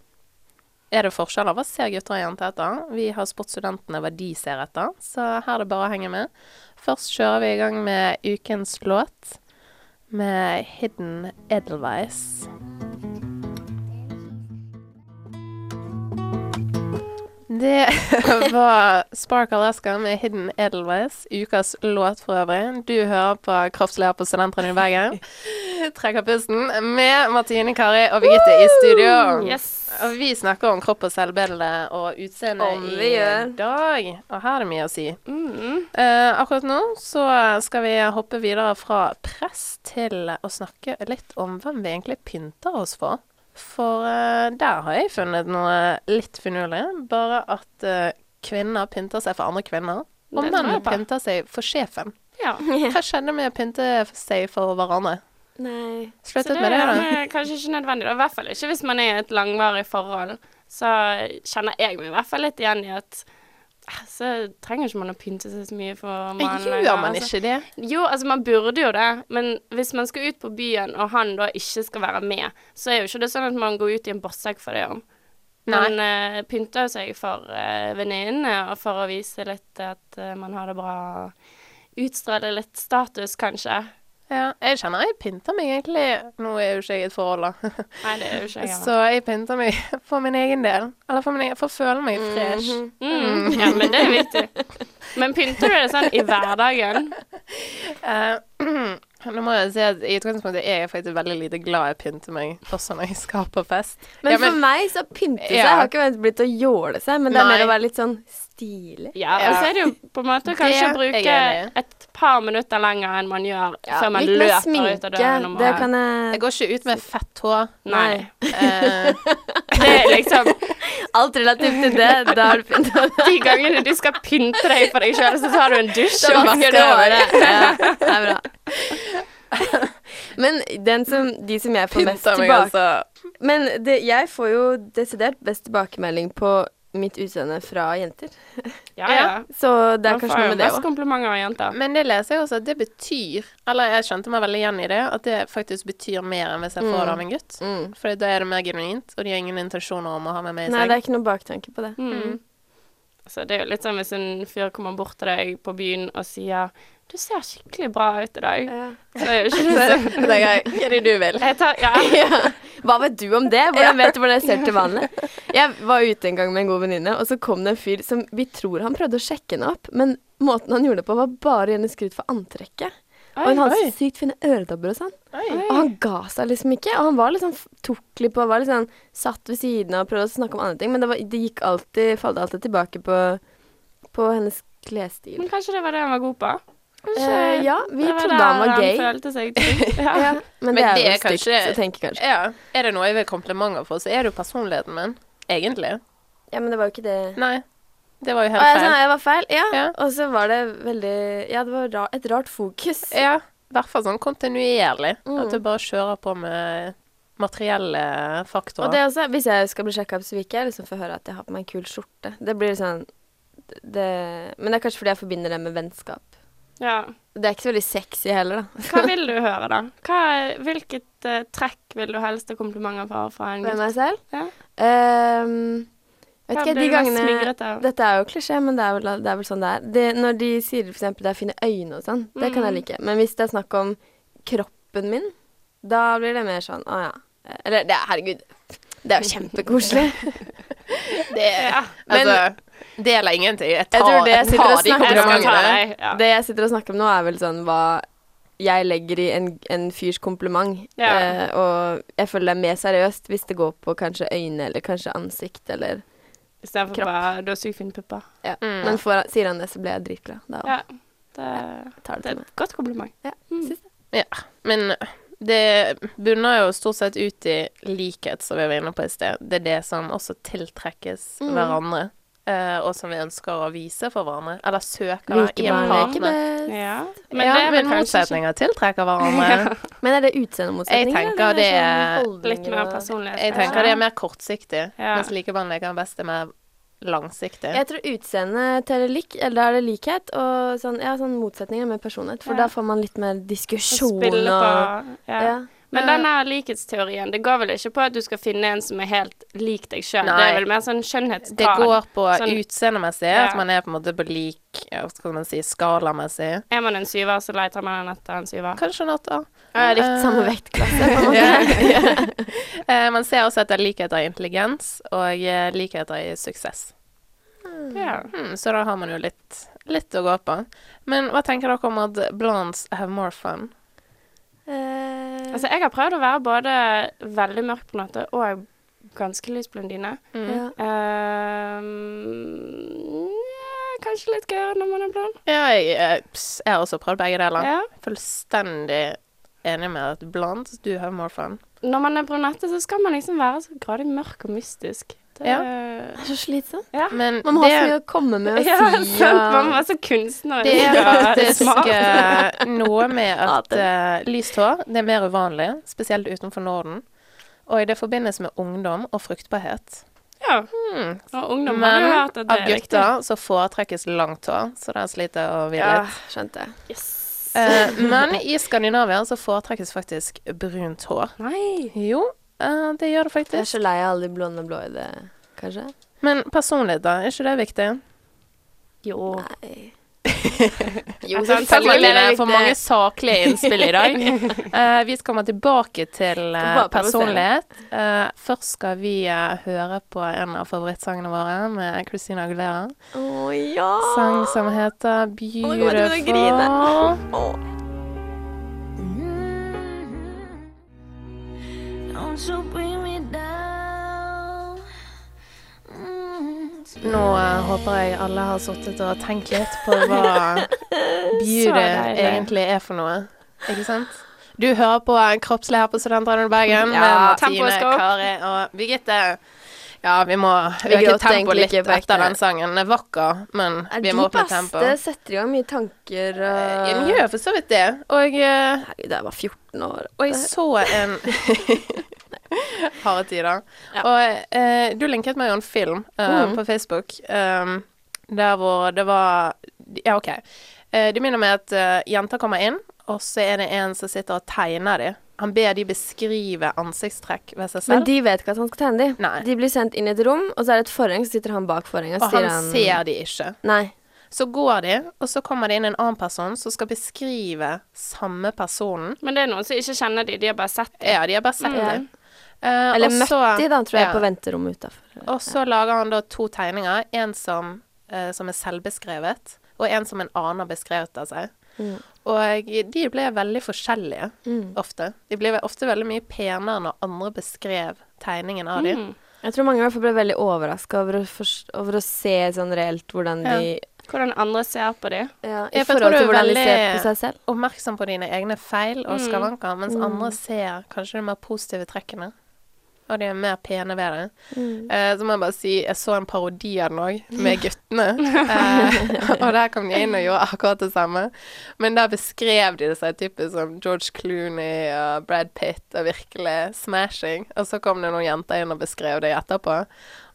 Er det forskjeller? Hva ser gutter og jenter etter? Vi har spurt studentene hva de ser etter, så her er det bare å henge med. Først kjører vi i gang med ukens låt med Hidden Edelweiss. Det var Spark Alaska med Hidden Edelweiss. Ukas låt for øvrig. Du hører på Kroppslig på Studentradioen i Bergen. Trekker pusten med Martine Kari og Birgitte i studio. Yes. Og vi snakker om kropp og selvbilde og utseende i dag. Og her er det mye å si. Mm. Uh, akkurat nå så skal vi hoppe videre fra press til å snakke litt om hvem vi egentlig pynter oss for. For uh, der har jeg funnet noe litt finurlig. Bare at uh, kvinner pynter seg for andre kvinner. Og Det menn pynter seg for sjefen. Ja. Hva skjedde med å pynte seg for hverandre? Nei. Sluttet med det, er da? eh, kanskje ikke nødvendig. I hvert fall ikke hvis man er i et langvarig forhold. Så kjenner jeg meg i hvert fall litt igjen i at så trenger ikke man å pynte seg så mye for mannen. Gjør man altså. ikke det? Jo, altså man burde jo det, men hvis man skal ut på byen, og han da ikke skal være med, så er jo ikke det sånn at man går ut i en bossekk for det om. Man uh, pynter seg for uh, venninnene, og for å vise litt at uh, man har det bra. Utstråle litt status, kanskje. Ja, jeg kjenner jeg pynter meg egentlig Nå er jo ikke jeg i et forhold, da. Nei, det er jo ikke jeg. Så jeg pynter meg for min egen del. Eller for, egen, for å føle meg fresh. Mm, ja, men det er viktig. Men pynter du deg sånn i hverdagen? Eh, nå må jeg si at i utgangspunktet er jeg faktisk veldig lite glad i å pynte meg, også når jeg skal på fest. Men, Ja, men- for meg så pynte seg Ja. har ikke vært blitt å jåle seg, men det er Nei. mer å være litt sånn stilig. Ja, og så er det jo på en måte kanskje å bruke jeg et par minutter lenger enn man gjør før man litt løper sminke, ut av døren. det kan jeg Jeg går ikke ut med fett hår. Nei. Eh, Det er liksom Alt relativt til det, da har du pynta deg. de gangene du skal pynte deg for deg sjøl, så tar du en dusj og vasker håret. Ja, det er bra. Men den som, de som jeg får mest tilbake. Men det, jeg får jo desidert best tilbakemelding på mitt utseende fra jenter. Ja, ja. Så det er Man kanskje noe med det mest òg. komplimenter av jenter. Men det leser jeg også at det betyr Eller jeg skjønte meg veldig igjen i det, at det faktisk betyr mer enn hvis jeg får det av en gutt. Mm. For da er det mer genuint, og de har ingen intensjoner om å ha med meg i Nei, det er ikke noe baktanke på det. Mm. Så det er jo litt sånn hvis en fyr kommer bort til deg på byen og sier 'Du ser skikkelig bra ut i dag', så er jo ikke det Så sånn hva er det du vil? jeg tar, ja. Ja. Hva vet du om det? Hvordan vet du hvordan jeg ser til vanlig? Jeg var ute en gang med en god venninne, og så kom det en fyr som vi tror han prøvde å sjekke henne opp, men måten han gjorde det på, var bare å skryt for antrekket. Og hun hadde oi. så sykt fine øredobber og sånn. Oi. Og han ga seg liksom ikke. Og han var liksom tok litt på Var liksom satt ved siden av og prøvde å snakke om andre ting, men det, var, det gikk alltid falt alltid tilbake på, på hennes klesstil. Men kanskje det var det han var god på? Eh, ja, vi var trodde han var gay. Han følte seg trygg. Ja. Ja, men, Men det er det jo er stygt kanskje- å tenke, kanskje. Ja. Er det noe jeg vil komplimenter for, så er det jo personligheten min. Egentlig. Ja, men det var jo ikke det Nei. Det var jo Å, helt jeg, feil. sa jeg var feil? Ja. Ja. Og så var det veldig Ja, det var ra et rart fokus. Ja, i hvert fall sånn kontinuerlig. Mm. At du bare kjører på med materielle faktorer. Og det også, hvis jeg skal bli sjekka opp, så vil ikke jeg liksom få høre at jeg har på meg en kul skjorte. Det blir sånn det, Men det er kanskje fordi jeg forbinder det med vennskap. Ja. Det er ikke så veldig sexy heller, da. Hva vil du høre, da? Hva, hvilket uh, trekk vil du helst ha komplimenter for fra en gutt? meg selv. Ja. Um, vet Hva ikke, de gangene? Dette er jo klisjé, men det er vel, det er vel sånn det er. Det, når de sier eksempel det er fine øyne og sånn, det kan jeg Mm. like. Men hvis det er snakk om kroppen min, da blir det mer sånn å ja. Eller det, herregud, det er jo kjempekoselig. det Ja. Men- Altså, det gjelder ingenting. Jeg tar, Jeg tror det jeg sitter tar og de snakker deg. Ja. Det jeg sitter og snakker om nå, er vel sånn hva jeg legger i en, en fyrs kompliment. Ja. Eh, og jeg føler det er mer seriøst hvis det går på kanskje øyne eller kanskje ansikt eller Istedenfor Kropp. bare 'du har sykt fine pupper'. ja. Mm. Men for, sier han det, så blir jeg dritglad. Da Ja. Det, ja, det det er et godt kompliment. Ja, Mm. Ja, men det bunner jo stort sett ut i likhet, som vi var inne på i sted. Det er det som også tiltrekkes Mm. hverandre, eh, og som vi ønsker å vise for hverandre. Eller søker Like i en partner. best. Ja. Men, ja, det er men motsetninger tiltrekker hverandre. Men er det utseendemotsetninger? Jeg tenker eller det sånn er det Litt mer personlighet. Jeg tenker det er mer kortsiktig, Ja. mens likebehandling leker best er mer langsiktig. Jeg tror utseendet teller lik, eller da er det likhet, og sånn, ja, sånn motsetninger med personlighet. For Ja. da får man litt mer diskusjon spille og på ja. ja. Men denne likhetsteorien, det går vel ikke på at du skal finne en som er helt lik deg sjøl. Det er vel mer sånn skjønnhetsgrad. Det går på Sånn- utseendemessig, Ja. at man er på en måte på lik hva skal man si, skalamessig. Er man en syver, så leter man etter en syver. Kanskje en åtter. Ja, litt Eh, samme vektklasse, på en måte. Ja. Eh, Man ser også etter likheter i intelligens og eh, likheter i suksess. Ja. Hmm, så da har man jo litt, litt å gå på. Men hva tenker dere om at blondes have more fun? Eh, Altså, jeg har prøvd å være både veldig mørk på natta og ganske lys blondine. Mm. ja. Ehm, ja, kanskje litt gøyere når man er blond. Ja, jeg, eh, jeg har også prøvd begge deler. Ja. Fullstendig enig med at blond, du har more fun. Når man er brunette, så skal man liksom være så gradig mørk og mystisk. Det, Ja. Det er så slitsomt. ja. Men Man må ha så mye å komme med og Ja, si. sant. Man må være så kunstner. det er faktisk eh, noe med at uh, lyst hår det er mer uvanlig, spesielt utenfor Norden. Og det forbindes med ungdom og fruktbarhet. Ja. Hmm. Og ungdom har Men jo hørt at det av Men av gutter så foretrekkes langt hår, så der sliter jeg å hvile Ja, skjønte. Yes. Eh, men i Skandinavia så foretrekkes faktisk brunt hår. Nei. Jo, eh, det gjør det faktisk. Jeg er så lei av alle de blonde og blå i det, kanskje. Men personlighet, da? Er ikke det viktig? Jo. Nei. Jo, selvfølgelig for viktig. mange saklige innspill i dag. Uh, vi kommer tilbake til uh, personlighet. Uh, først skal vi høre på en av favorittsangene våre med Christina Aguilera. Oh, ja! Sang som heter jeg Beautiful. Å. Nå eh, håper jeg alle har sittet og tenkt litt på hva beauty egentlig er for noe. Ikke sant? Du hører på Kroppslig her på Studentradioen Bergen Ja, med Martine, tempoet. Kari og Birgitte. Ja, vi må øke tempoet litt etter den sangen. Den er vakker, men Er vi må opp med tempo. beste setter i gang mye tanker og Ja, Den gjør for så vidt det. Og, eh, Herregud, jeg var 14 år. og jeg så en Harde tider. Ja. Og eh, du linket meg jo en film eh, Mm. på Facebook eh, der hvor det var Ja, OK. Eh, det minner meg at eh, jenter kommer inn, og så er det en som sitter og tegner dem. Han ber de beskrive ansiktstrekk ved seg Men de vet ikke at han skal tegne dem. Nei. De blir sendt inn i et rom, og så er det et forheng, så sitter han bak forhenget. og sier han ser de ikke. Nei. Så går de, og så kommer det inn en annen person som skal beskrive samme personen. Men det er noen som ikke kjenner de, de har bare sett det. Ja, de har bare sett mm. dem. Eh, Eller møtt de, da, tror jeg, ja. på venterommet utafor. Og så lager han da to tegninger. En som, uh, som er selvbeskrevet, og en som en annen har beskrevet av seg. Og de ble veldig forskjellige Mm. ofte. De ble ofte veldig mye penere når andre beskrev tegningen av dem. Mm. Jeg tror mange i hvert fall ble veldig overraska over, over å se sånn reelt hvordan de Hvordan andre ser på dem. ja, Ja, I for forhold til hvordan de ser på seg selv. Oppmerksom på dine egne feil og Mm. skavanker, mens Mm. andre ser kanskje de mer positive trekkene. Og de er mer pene ved det. Mm. Eh, så må jeg bare si, jeg så en parodi av den òg, med guttene. Eh, og der kom de inn og gjorde akkurat det samme. Men der beskrev de det seg typisk som George Clooney og Brad Pitt og virkelig smashing. Og så kom det noen jenter inn og beskrev det etterpå,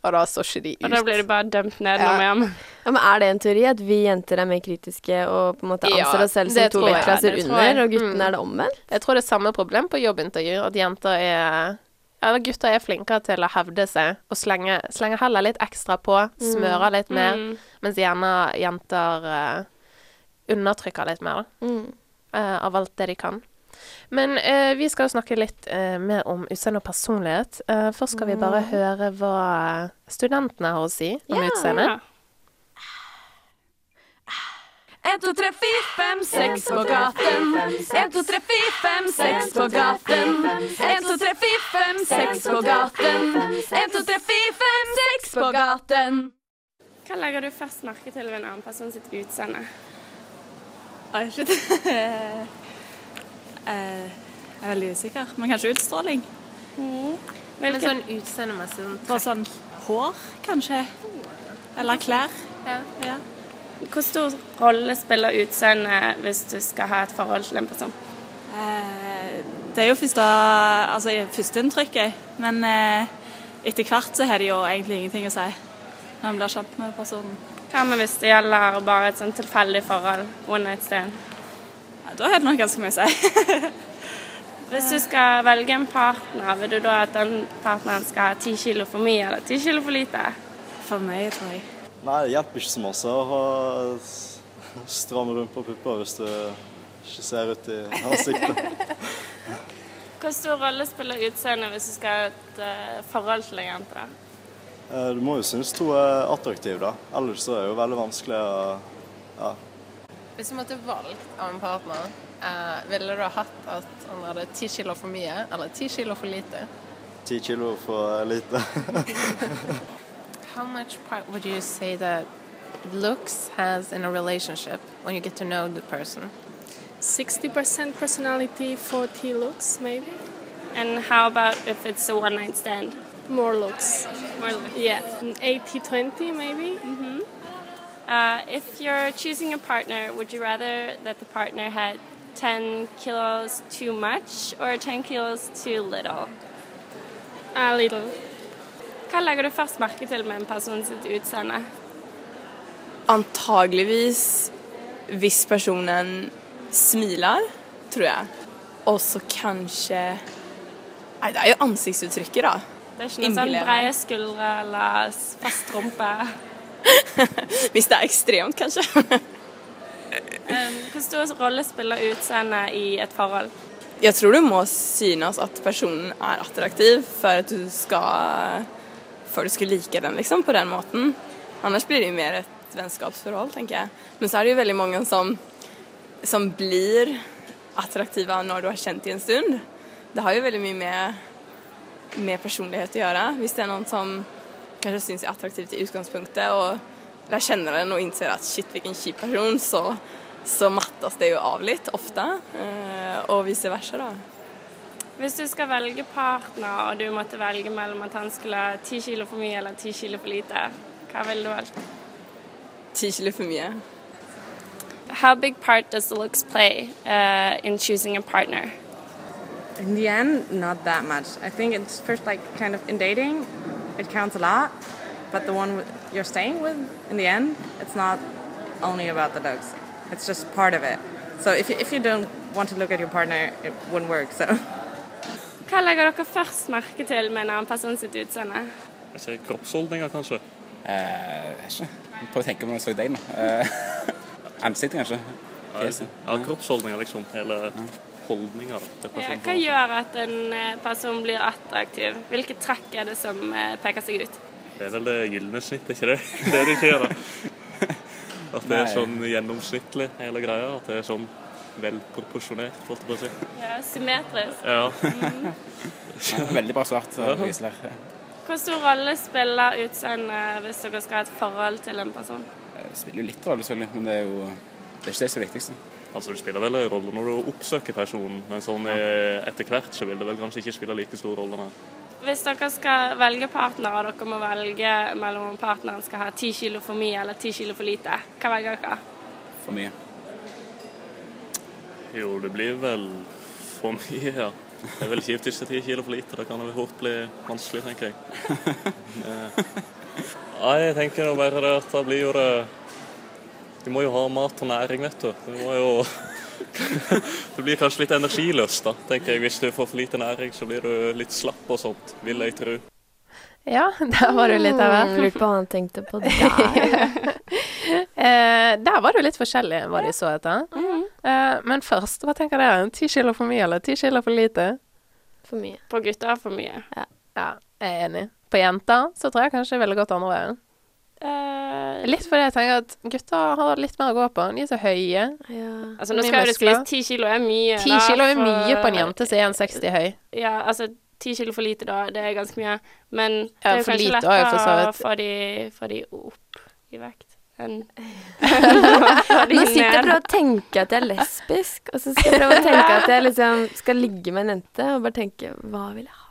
og da så ikke de ut. Og da blir de bare dømt ned Ja. hjem. Ja, men Er det en teori at vi jenter er mer kritiske og på en måte Ja, anser oss selv som to vektklasser under, og guttene Mm. er det omvendt? Jeg tror det er samme problem på jobbintervjuer, at jenter er eller gutter er flinkere til å hevde seg og slenge, slenge heller litt ekstra på, smøre litt mer, Mm. mens gjerne jenter uh, undertrykker litt mer, da. Mm. Uh, av alt det de kan. Men uh, vi skal jo snakke litt mer om utseende og personlighet. Først skal vi bare høre hva studentene har å si om Ja. utseende. Ja. 1, 2, 3, 4, 5, 6 på gaten. 1, 2, 3, 4, 5, 6 på gaten. 1, 2, 3, 4, 5, 6 på gaten. 1, 2, 3, 4, 5, 6 på gaten. Hva legger du først merke til ved en annen person sitt utseende? Oi, shit. Eh, jeg er veldig usikker, men kanskje utstråling. Men Hvilken sånn utseendemessig sånn Bare sånn hår, kanskje. Eller klær. ja. Ja. Hvor stor rolle spiller utseendet hvis du skal ha et forhold til en person? Eh, det er jo første, altså, førsteinntrykket, men eh, etter hvert så har det jo egentlig ingenting å si når en blir kjent med personen. Hva med hvis det gjelder bare et sånn tilfeldig forhold? One night stand? Ja, da har det nok ganske mye å si. Hvis du skal velge en partner, vil du da at den partneren skal ha ti kilo for mye eller ti kilo for lite? For meg, tror jeg. Nei, det hjelper ikke så masse å ha stramme rundt på pupper hvis du ikke ser ut i ansiktet. Hvor stor rolle spiller utseendet hvis du skal ha et eh, forhold til en jente? Eh, Du må jo synes to er attraktive, da. Ellers så er det jo veldig vanskelig å ja. Hvis du måtte valgt av en partner, eh, ville du ha hatt at han hadde ti kilo for mye eller ti kilo for lite? Ti kilo for lite. How much part would you say that looks has in a relationship when you get to know the person? 60% personality, 40 looks, maybe. And how about if it's a one night stand? More looks. More like- Yeah, 80 20, maybe. Uh, if you're choosing a partner, would you rather that the partner had 10 kilos too much or 10 kilos too little? A little. Hva legger du først merke til med en person sitt utseende? Antageligvis hvis personen smiler, tror jeg. Og så kanskje Nei, det er jo ansiktsuttrykket, da. Det er ikke noe sånn Innbiller breie skuldre eller fast rumpe. Hvis det er ekstremt, kanskje. Um, hvor stor rolle spiller utseendet i et forhold? Jeg tror du må synes at personen er attraktiv for at du skal Du skal like den, liksom, på den måten. Annars blir det jo mer et vennskapsforhold, tenker jeg. Men så er det jo veldig mange som, som blir attraktive når du har kjent dem en stund. Det har jo veldig mye med, med personlighet å gjøre. Hvis det er noen som kanskje syns er attraktivt i utgangspunktet, og jeg kjenner den og innser at shit, hvilken kjip person, så, så mattes det jo av litt ofte. eh, Og vice versa, da. Hvis du skal velge partner, og du måtte velge mellom at han skulle ha 10 kilo for mye eller 10 kilo for lite, hva ville du valgt? Ti kilo for mye. How big part does the looks play uh, in choosing a partner? In the end, not that much. I think it's first like kind of in dating, it counts a lot, but the one you're staying with, in the end, it's not only about the looks. It's just part of it. So if you, if you don't want to look at your partner, it wouldn't work. So Hva legger dere først merke til med en person sitt utseende? Jeg ser kroppsholdninger, kanskje. Eh, jeg vet ikke. Prøv å tenke på jeg så deg nå. Eh, ansiktet, kanskje. Fjeset. Ja, kroppsholdninger, liksom. Eller holdninger Ja, hva gjør at en eh, person blir attraktiv? Hvilke trekk er det som eh, peker seg ut? Det er vel det gylne snitt, ikke det? Det er det ikke gjør, da. At det er sånn gjennomsnittlig, hele greia. At det er sånn velproporsjonert, holdt jeg på å si. Ja, symmetrisk. Ja. Ja, Veldig bra svart. Ja. Gisler. Hvor stor rolle spiller utseendet hvis dere skal ha et forhold til en person? Det spiller jo litt rolle, selvfølgelig, men det er jo det er ikke det som er viktigst. Altså, Det spiller vel en rolle når du oppsøker personen, men sånn eh, etter hvert så vil det vel kanskje ikke spille like stor rolle. Nei. Hvis dere skal velge partner, og dere må velge mellom om partneren skal ha ti kilo for mye eller ti kilo for lite, hva velger dere? For mye. Jo, det blir vel for mye, ja. Det er vel kjipt hvis det er ti kilo for lite. Det kan jo fort bli vanskelig, tenker jeg. Eh, Nei, jeg tenker jo bare det at det blir jo det Du må jo ha mat og næring, vet du. Du må jo Det blir kanskje litt energiløst, da, tenker jeg. Hvis du får for lite næring, så blir du litt slapp og sånt, vil jeg tro. Ja, der var du litt av hvert. Mm, Lurte på hva han tenkte på der. Eh, der var du litt forskjellig hva de så etter. Eh, men først, hva tenker dere? Ti kilo for mye eller ti kilo for lite? For mye. På gutter for mye. Ja, jeg er enig. På jenter så tror jeg kanskje jeg ville gått andre veien. Uh, Litt fordi jeg tenker at gutter har litt mer å gå på. De er så høye. altså, nå skal jo det skrives ti kilo er mye. Ti kilo er for- mye på en jente som er 1,60 høy. Ja, altså ti kilo for lite da, det er ganske mye. Men det er jo for kanskje lite er lettere å få de, få de opp i vekt enn Nå sitter jeg og prøver å tenke at jeg er lesbisk, og så skal jeg prøve å tenke at jeg liksom skal ligge med en jente, og bare tenke hva vil jeg ha?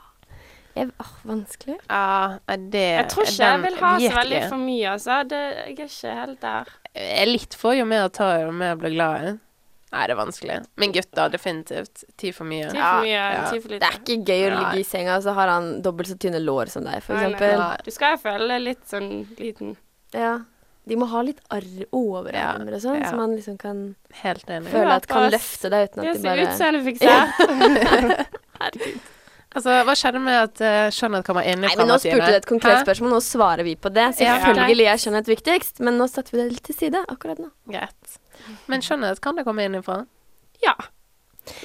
Jeg, åh, vanskelig. Ja, det Jeg tror ikke jeg vil ha så veldig for mye, altså. Det, jeg er ikke helt der. Jeg er litt for jo mer å ta, jo mer jeg blir glad i. Nei, det er vanskelig. Men gutter, definitivt. Ti for mye. Ti for mye, ti for Det er ikke gøy å ligge i senga, og så har han dobbelt så tynne lår som deg, for nei, eksempel. nei. Du skal jo føle deg litt sånn liten. Ja. De må ha litt arr overarmer og sånn, Ja. så man liksom kan Helt enig. føle at kan løfte deg uten Jeg at de som bare utseendefiksert. Herregud. Altså, hva skjedde med at uh, skjønnhet kommer innenfra, Nei, men nå spurte du et konkret Hæ? spørsmål, nå svarer vi på det. Selvfølgelig er skjønnhet viktigst, men nå satte vi det litt til side akkurat nå. Greit. Men skjønnhet, kan det komme innenfra? Ja.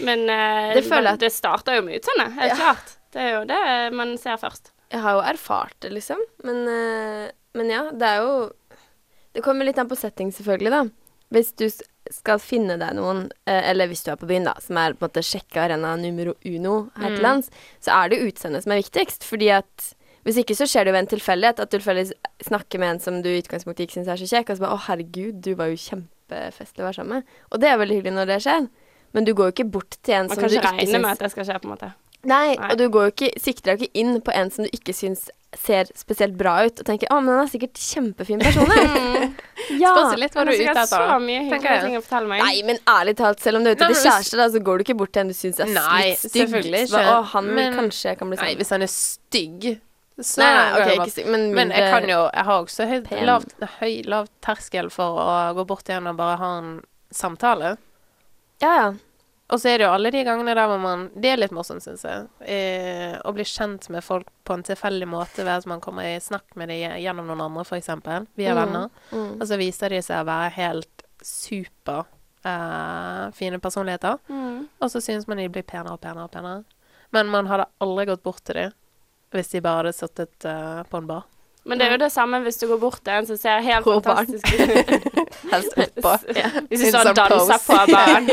Men uh, Det føler at- det starter jo med utseendet, helt Ja. klart. Det er jo det man ser først. Jeg har jo erfart det, liksom. Men, uh, men ja, det er jo Det kommer litt an på setting, selvfølgelig, da. Hvis du skal finne deg noen, eh, eller hvis du er på byen, da, som er på en måte sjekka arena numero uno her til Mm. lands, så er det utseendet som er viktigst. Fordi at hvis ikke så skjer det jo en tilfeldighet at du tilfeldigvis snakker med en som du i utgangspunktet ikke syns er så kjekk, og så bare 'Å, herregud, du var jo kjempefestlig å være sammen med'. Og det er veldig hyggelig når det skjer. Men du går jo ikke bort til en Man som du ikke ikke regne med at det skal skje, på en måte. Nei, Nei. og du går jo ikke, sikter deg ikke inn på en som du ikke syns ser spesielt bra ut, og tenker 'Å, men han er sikkert kjempefin person', jeg». ja. Spørs litt hva du er ute etter. så mye hyggelige ting å fortelle meg. Nei, men ærlig talt, selv om du er ute hvis- kjæreste, da, så går du ikke bort til en du syns er Nei, litt stygg. bare. Å, han Men- kanskje kan bli Nei, hvis han er stygg så Nei, nei, okay, ikke stygg, men Men jeg kan jo Jeg har også høy, lav, høy, lav terskel for å gå bort til henne og bare ha en samtale. Ja, ja. Og så er det jo alle de gangene der hvor man Det er litt morsomt, syns jeg. Eh, å bli kjent med folk på en tilfeldig måte ved at man kommer i snakk med dem gjennom noen andre, f.eks. Via Mm, venner. mm. Og så viser de seg å være helt super eh, fine personligheter. Mm. Og så syns man de blir penere og penere og penere. Men man hadde aldri gått bort til dem hvis de bare hadde sittet eh, på en bar. Men det er jo det samme hvis du går bort til en som ser helt På fantastisk ut. Helst oppå. Hvis du og danser på barn.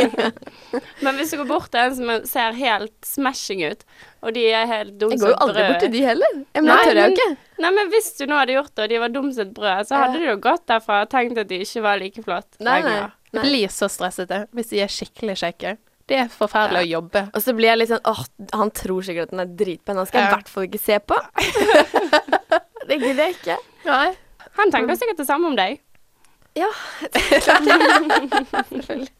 Men hvis du går bort til en som ser helt smashing ut, og de er helt dum Jeg går jo aldri brød bort til de heller. Jeg men det tør jeg jo ikke. Nei, men hvis du nå hadde gjort det, og de var dum som et brød, så hadde du jo gått derfra og tenkt at de ikke var like flott. Nei, nei. Jeg blir så stresset hvis de er skikkelig kjekke. Det er forferdelig å jobbe. Og så blir jeg litt sånn åh, han tror sikkert at den er dritpen, han skal jeg i hvert fall ikke se på. Det gidder jeg ikke. Nei. Han tenker sikkert det samme om deg. Ja, selvfølgelig.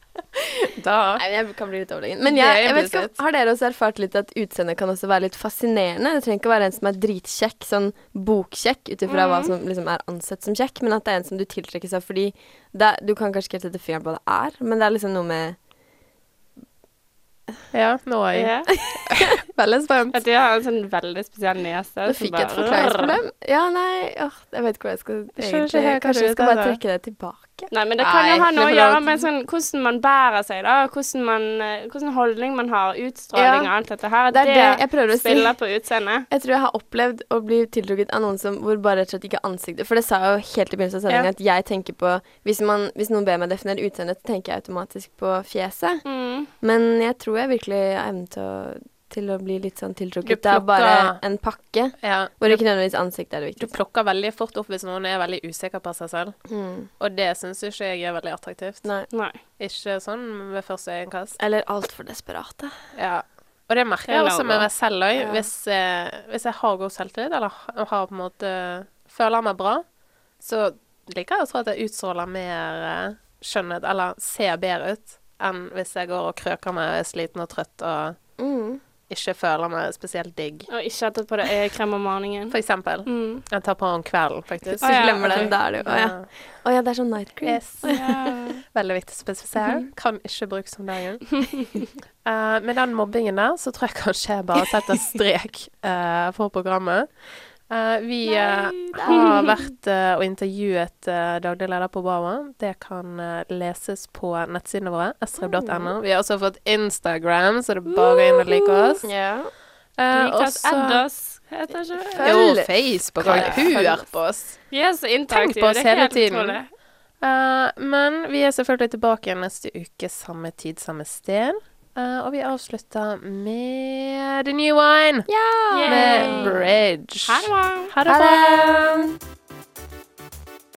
Da Nei, jeg kan bli litt overlegen. Men jeg, jeg vet ikke, har dere også erfart litt at utseendet kan også være litt fascinerende? Det trenger ikke å være en som er dritkjekk, sånn bokkjekk, ut ifra hva Mhm. som liksom er ansett som kjekk, men at det er en som du tiltrekkes av fordi det, Du kan kanskje ikke helt sette fingeren på hva det er, men det er liksom noe med Ja, nå er jeg Ja. veldig spent. At de har en sånn veldig spesiell nese. Nå fikk jeg et bare- forklaringsproblem. Ja, nei, åh, jeg vet ikke hva jeg skal egentlig hva Kanskje vi skal bare trekke det tilbake. Ikke. Nei, men det kan jo ha noe å gjøre med sånn, hvordan man bærer seg, da. Hvordan, man, eh, hvordan holdning man har, utstråling Ja. og alt dette her. Det er det jeg prøver å si. spiller på utseendet. Jeg tror jeg har opplevd å bli tiltrukket av noen som hvor bare rett og slett ikke ansiktet For det sa jeg jo helt i begynnelsen av sendingen Ja. at jeg tenker på hvis, man, hvis noen ber meg definere utseendet, tenker jeg automatisk på fjeset. Mm. Men jeg tror jeg virkelig har evnen til å, til å bli litt sånn tiltrukket. Du Det er bare en pakke Ja. hvor ikke nødvendigvis ansiktet er det viktigste. Du plukker veldig fort opp hvis noen er veldig usikker på seg selv. Mm. Og det syns ikke jeg er veldig attraktivt. Nei. Nei. Ikke sånn ved første øyekast. Eller altfor desperate. Ja. Og det merker Det jeg også med meg selv òg. Ja. Hvis, eh, hvis jeg har god selvtillit, eller har på en måte føler meg bra, så liker jeg å tro at jeg utstråler mer eh, skjønnhet, eller ser bedre ut, enn hvis jeg går og krøker meg og er sliten og trøtt og. Ikke føler meg spesielt digg. Og ikke at på er krem om morgenen. For eksempel. Mm. Jeg tar på om kvelden, faktisk. Oh, ja, glemmer den, der, da er det jo Å ja. Oh, ja, det er sånn night cream. Yes. Veldig viktig å spesifisere. Kan ikke brukes om dagen. uh, med den mobbingen der, så tror jeg kanskje jeg bare setter strek uh, for programmet. Eh, vi uh, har vært uh, og intervjuet uh, daglig leder på Obama. Det kan leses på nettsidene våre, srib.no. Vi har også fått Instagram, så det er bare inn og like oss. Ja. Eh, Lik oss, heter det ikke? Jo, Følg. Facebook. Følg. Hør på oss. Vi er så Tenk på oss hele tiden. Eh, men vi er selvfølgelig tilbake neste uke, samme tid, samme sted. Eh, og vi avslutter med The New Wine Ja! med Bridge. Ha det bra. Ha det bra.